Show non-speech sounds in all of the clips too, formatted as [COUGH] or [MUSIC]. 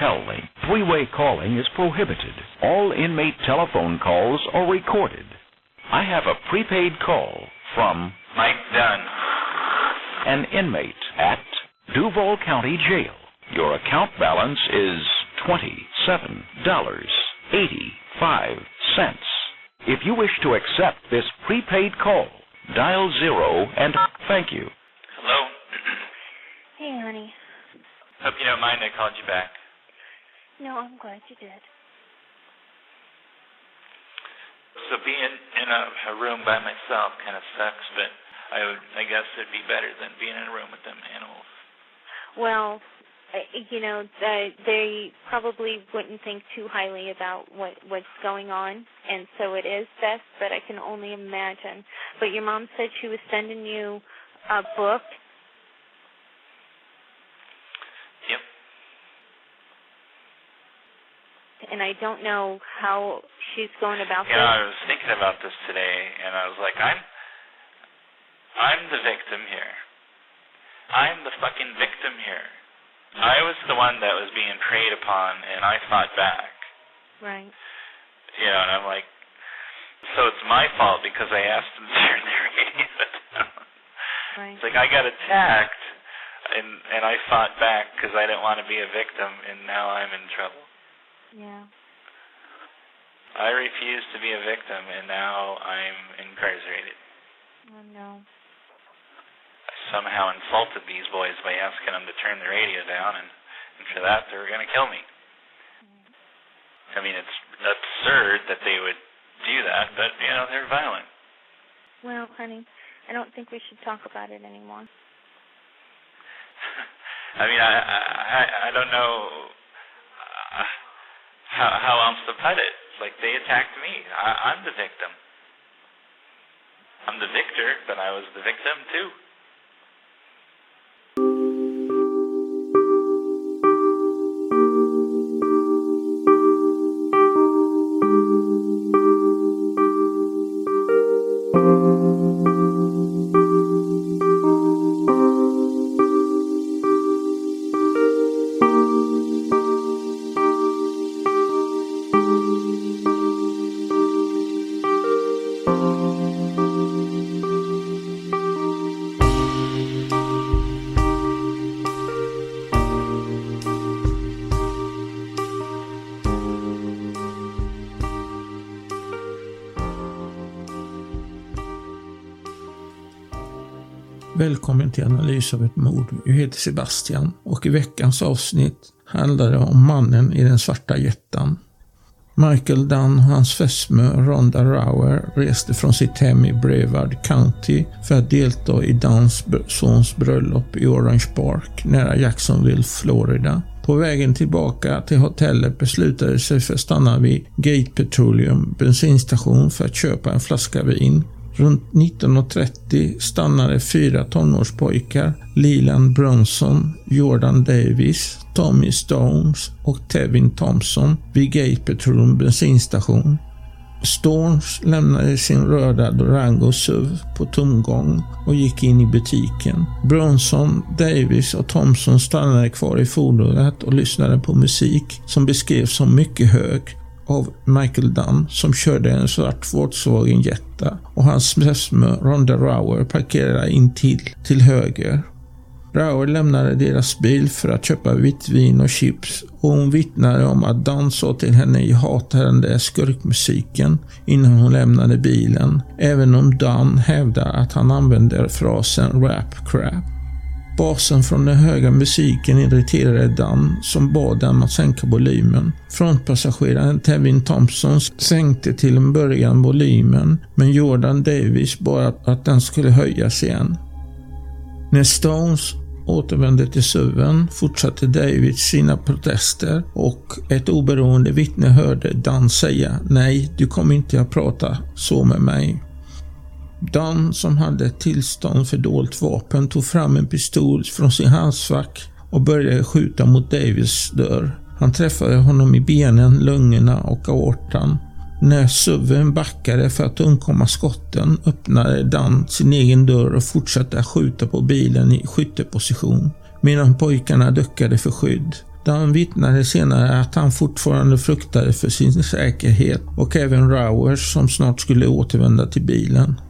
hotel link. Three-way calling is prohibited. All inmate telephone calls are recorded. I have a prepaid call from Mike Dunn. an inmate at Duval County Jail. Your account balance is $27.85. If you wish to accept this prepaid call, dial zero and thank you. Hello? Hey, honey. Hope you don't mind I called you back. No, I'm glad you did. So being in a, a room by myself kind of sucks, but I would, I guess it'd be better than being in a room with them animals. Well, uh, you know, they, they probably wouldn't think too highly about what what's going on, and so it is best. But I can only imagine. But your mom said she was sending you a book. And I don't know how she's going about You know, I was thinking about this today, and I was like, I'm, I'm the victim here. I'm the fucking victim here. I was the one that was being preyed upon, and I fought back. Right. You know, and I'm like, so it's my fault because I asked them [LAUGHS] to turn their radio down. Right. It's like I got attacked, and and I fought back because I didn't want to be a victim, and now I'm in trouble. Yeah. I refuse to be a victim, and now I'm incarcerated. Oh no. I somehow insulted these boys by asking them to turn the radio down, and, and for that they were going to kill me. Mm. I mean, it's absurd that they would do that, but you know they're violent. Well, honey, I don't think we should talk about it anymore. [LAUGHS] I mean, I I I don't know how how else to put it. Like they attacked me. I, I'm the victim. I'm the victor, but I was the victim too. Välkommen till analys av ett mord. Jag heter Sebastian och i veckans avsnitt handlar det om mannen i den svarta jättan. Michael Dunn och hans fästmö Rhonda Rauer reste från sitt hem i Brevard County för att delta i Dunns sons bröllop i Orange Park nära Jacksonville, Florida. På vägen tillbaka till hotellet beslutade sig för att stanna vid Gate Petroleum bensinstation för att köpa en flaska vin. Runt 19.30 stannade fyra tonårspojkar, Leland Bronson, Jordan Davis, Tommy Stones och Tevin Thompson vid Gate Petroleum bensinstation. Storms lämnade sin röda Durango SUV på tomgång och gick in i butiken. Bronson, Davis och Thompson stannade kvar i fordonet och lyssnade på musik som beskrevs som mycket hög av Michael Dunn som körde en svart Volkswagen Jetta och hans fästmö Ronda Rauer parkerade in till, till höger. Rauer lämnade deras bil för att köpa vitt vin och chips och hon vittnade om att Dan sa till henne jag hatar den där skurkmusiken innan hon lämnade bilen, även om Dan hävdar att han använder frasen rap crap. Basen från den höga musiken irriterade Dan som bad dem att sänka volymen. Frontpassageraren Tevin Thompson sänkte till en början volymen men Jordan Davis bad att- den skulle höjas igen. När Stones återvände till SUVen fortsatte David sina protester och ett oberoende vittne hörde Dan säga Nej, du kommer inte att prata så med mig. Dan som hade tillstånd för dolt vapen tog fram en pistol från sin halsfack och började skjuta mot Davis dörr. Han träffade honom i benen, lungorna och aortan. När SUVen backade för att undkomma skotten öppnade Dan sin egen dörr och fortsatte att skjuta på bilen i skytteposition medan pojkarna duckade för skydd. Dan vittnade senare att han fortfarande fruktade för sin säkerhet och även Rowers som snart skulle återvända till bilen.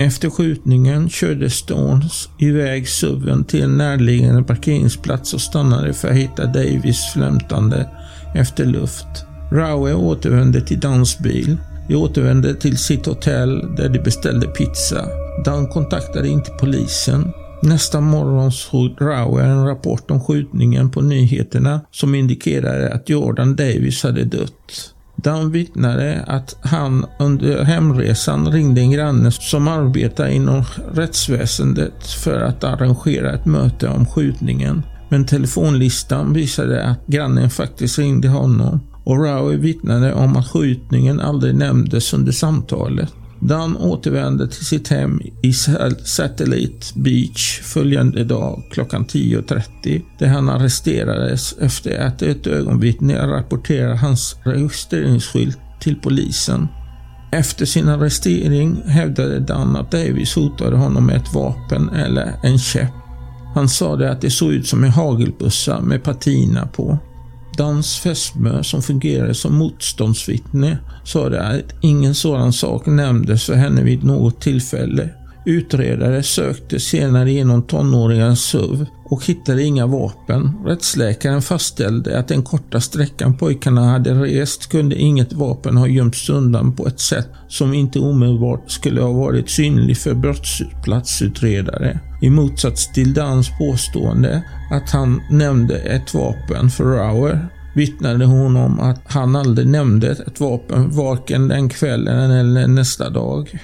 Efter skjutningen körde Stones iväg SUVen till en närliggande parkeringsplats och stannade för att hitta Davis flämtande efter luft. Rowe återvände till Dans bil. De återvände till sitt hotell där de beställde pizza. Dan kontaktade inte polisen. Nästa morgon såg Rowe en rapport om skjutningen på nyheterna som indikerade att Jordan Davis hade dött. Dan vittnade att han under hemresan ringde en granne som arbetar inom rättsväsendet för att arrangera ett möte om skjutningen. Men telefonlistan visade att grannen faktiskt ringde honom och Rowie vittnade om att skjutningen aldrig nämndes under samtalet. Dan återvände till sitt hem i Satellite Beach följande dag klockan 10.30 där han arresterades efter att ett ögonvittne rapporterade hans registreringsskylt till polisen. Efter sin arrestering hävdade Dan att Davis hotade honom med ett vapen eller en käpp. Han sa det att det såg ut som en hagelbussa med patina på. Dans fästmö som fungerade som motståndsvittne sa det att ingen sådan sak nämndes för henne vid något tillfälle. Utredare sökte senare igenom tonåringens SUV och hittade inga vapen. Rättsläkaren fastställde att den korta sträckan pojkarna hade rest kunde inget vapen ha gömts undan på ett sätt som inte omedelbart skulle ha varit synlig för brottsplatsutredare. I motsats till Dans påstående att han nämnde ett vapen för Rauer vittnade hon om att han aldrig nämnde ett vapen varken den kvällen eller nästa dag.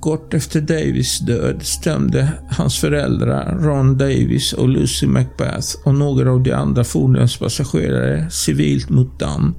Kort efter Davis död stämde hans föräldrar Ron Davis och Lucy Macbeth och några av de andra fordonspassagerare civilt mot Dunn.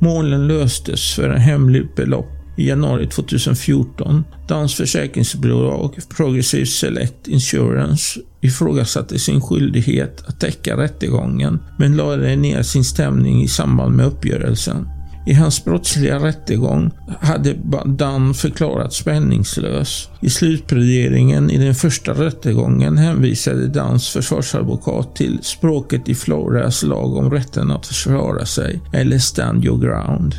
Målen löstes för en hemlig belopp i januari 2014. Dans försäkringsbolag Progressive Select Insurance ifrågasatte sin skyldighet att täcka rättegången men lade ner sin stämning i samband med uppgörelsen. I hans brottsliga rättegång hade Dan förklarats spänningslös. I slutpläderingen i den första rättegången hänvisade Dans försvarsadvokat till språket i Floras lag om rätten att försvara sig, eller stand your ground.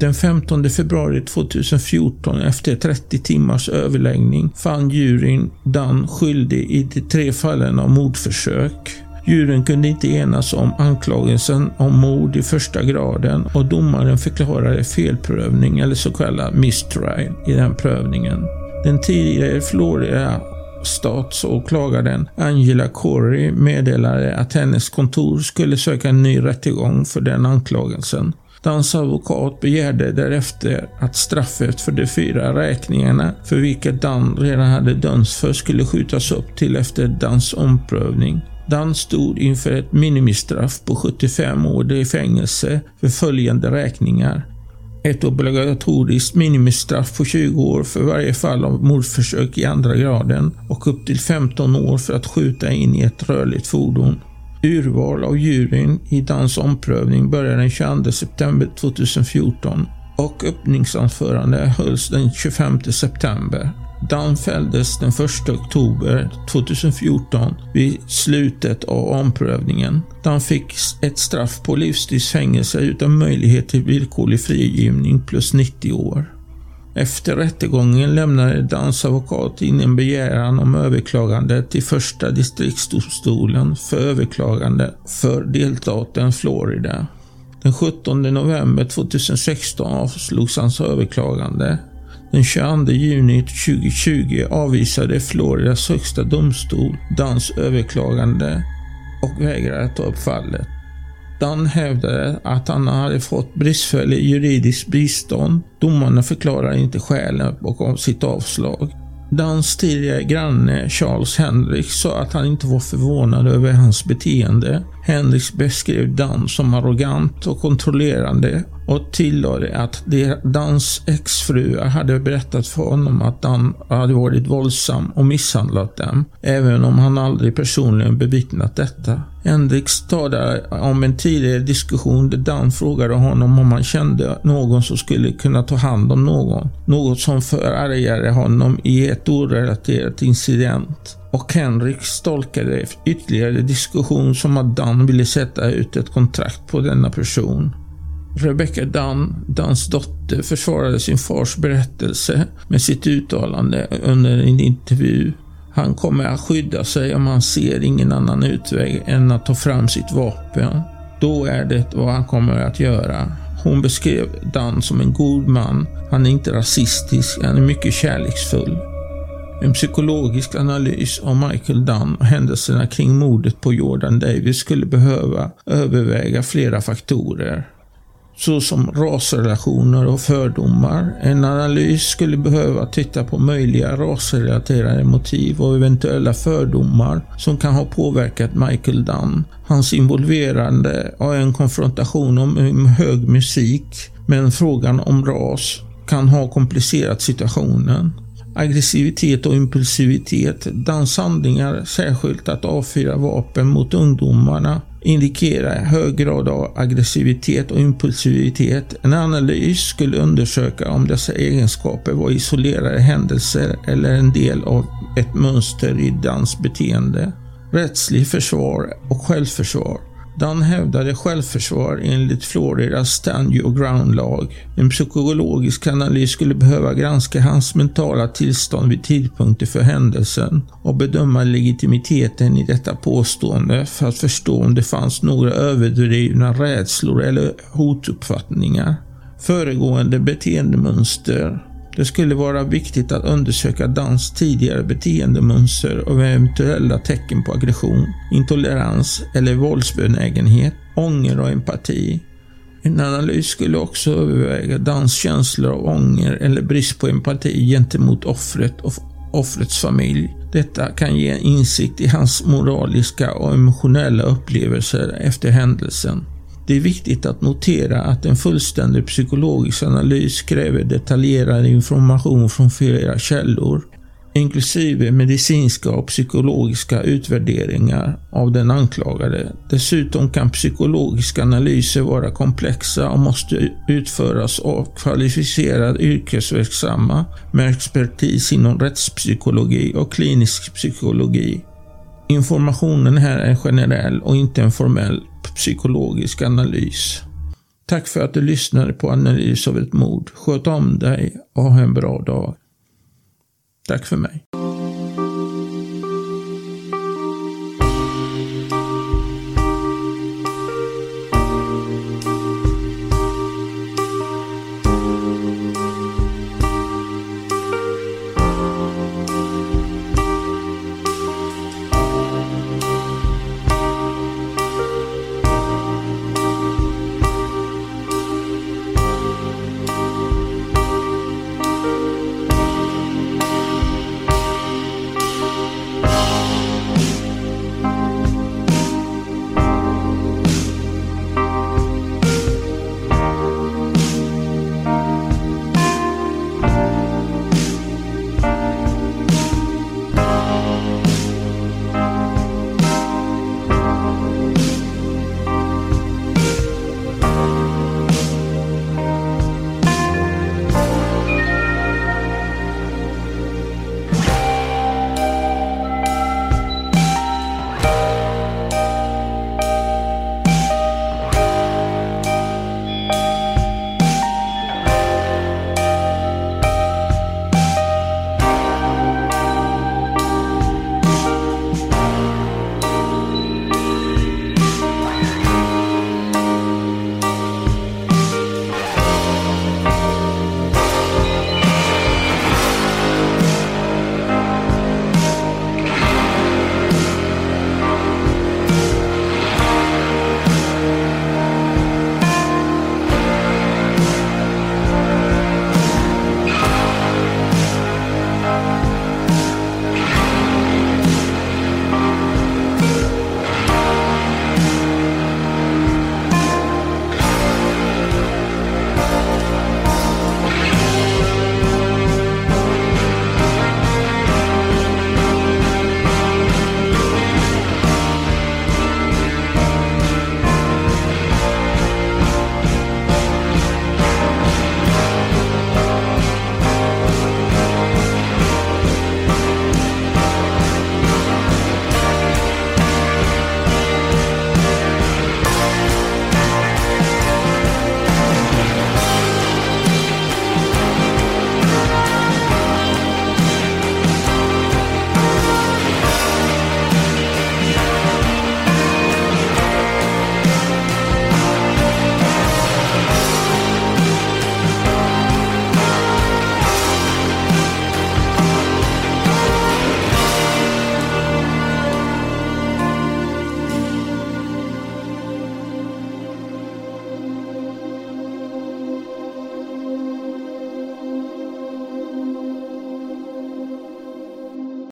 Den 15 februari 2014, efter 30 timmars överläggning, fann juryn Dan skyldig i de tre fallen av mordförsök. Juryn kunde inte enas om anklagelsen om mord i första graden och domaren förklarade felprövning eller så kallad mistrial i den prövningen. Den tidigare Florida statsåklagaren Angela Corey meddelade att hennes kontor skulle söka en ny rättegång för den anklagelsen. Dans advokat begärde därefter att straffet för de fyra räkningarna för vilket Dan redan hade dömts för skulle skjutas upp till efter Dans omprövning. Dan stod inför ett minimistraff på 75 år i fängelse för följande räkningar. Ett obligatoriskt minimistraff på 20 år för varje fall av mordförsök i andra graden och upp till 15 år för att skjuta in i ett rörligt fordon. Urval av juryn i Dans omprövning började den 22 september 2014 och öppningsanförande hölls den 25 september. Dan fälldes den 1 oktober 2014 vid slutet av omprövningen. Dan fick ett straff på livstidsfängelse utan möjlighet till villkorlig frigivning plus 90 år. Efter rättegången lämnade Dans advokat in en begäran om överklagande till första distriktsdomstolen för överklagande för delstaten Florida. Den 17 november 2016 avslogs hans överklagande. Den 22 juni 2020 avvisade Floridas högsta domstol Dans överklagande och vägrade att ta upp fallet. Dan hävdade att han hade fått bristfällig juridiskt bistånd. Domarna förklarar inte skälen bakom sitt avslag. Dans tidigare granne Charles Henrik sa att han inte var förvånad över hans beteende. Henrik beskrev Dan som arrogant och kontrollerande och tillade att Dans exfruar hade berättat för honom att Dan hade varit våldsam och misshandlat dem, även om han aldrig personligen bevittnat detta. Henrik talade om en tidigare diskussion där Dan frågade honom om han kände någon som skulle kunna ta hand om någon. Något som förargade honom i ett orelaterat incident. Och Henrik tolkade ytterligare diskussion som att Dan ville sätta ut ett kontrakt på denna person. Rebecca Dunn, Dunns dotter, försvarade sin fars berättelse med sitt uttalande under en intervju. Han kommer att skydda sig om han ser ingen annan utväg än att ta fram sitt vapen. Då är det vad han kommer att göra. Hon beskrev Dunn som en god man. Han är inte rasistisk, han är mycket kärleksfull. En psykologisk analys av Michael Dunn och händelserna kring mordet på Jordan Davis skulle behöva överväga flera faktorer såsom rasrelationer och fördomar. En analys skulle behöva titta på möjliga rasrelaterade motiv och eventuella fördomar som kan ha påverkat Michael Dunn. Hans involverande av en konfrontation om hög musik, men frågan om ras kan ha komplicerat situationen aggressivitet och impulsivitet. Danshandlingar, särskilt att avfyra vapen mot ungdomarna, indikerar hög grad av aggressivitet och impulsivitet. En analys skulle undersöka om dessa egenskaper var isolerade händelser eller en del av ett mönster i dansbeteende. Rättslig försvar och självförsvar. Dan hävdade självförsvar enligt Floridas stand your ground-lag. En psykologisk analys skulle behöva granska hans mentala tillstånd vid tidpunkten för händelsen och bedöma legitimiteten i detta påstående för att förstå om det fanns några överdrivna rädslor eller hotuppfattningar. Föregående beteendemönster det skulle vara viktigt att undersöka Dans tidigare beteendemönster och eventuella tecken på aggression, intolerans eller våldsbenägenhet, ånger och empati. En analys skulle också överväga Dans känslor av ånger eller brist på empati gentemot offret och offrets familj. Detta kan ge insikt i hans moraliska och emotionella upplevelser efter händelsen. Det är viktigt att notera att en fullständig psykologisk analys kräver detaljerad information från flera källor, inklusive medicinska och psykologiska utvärderingar av den anklagade. Dessutom kan psykologiska analyser vara komplexa och måste utföras av kvalificerade yrkesverksamma med expertis inom rättspsykologi och klinisk psykologi. Informationen här är generell och inte en formell psykologisk analys. Tack för att du lyssnade på Analys av ett mord. Sköt om dig och ha en bra dag. Tack för mig.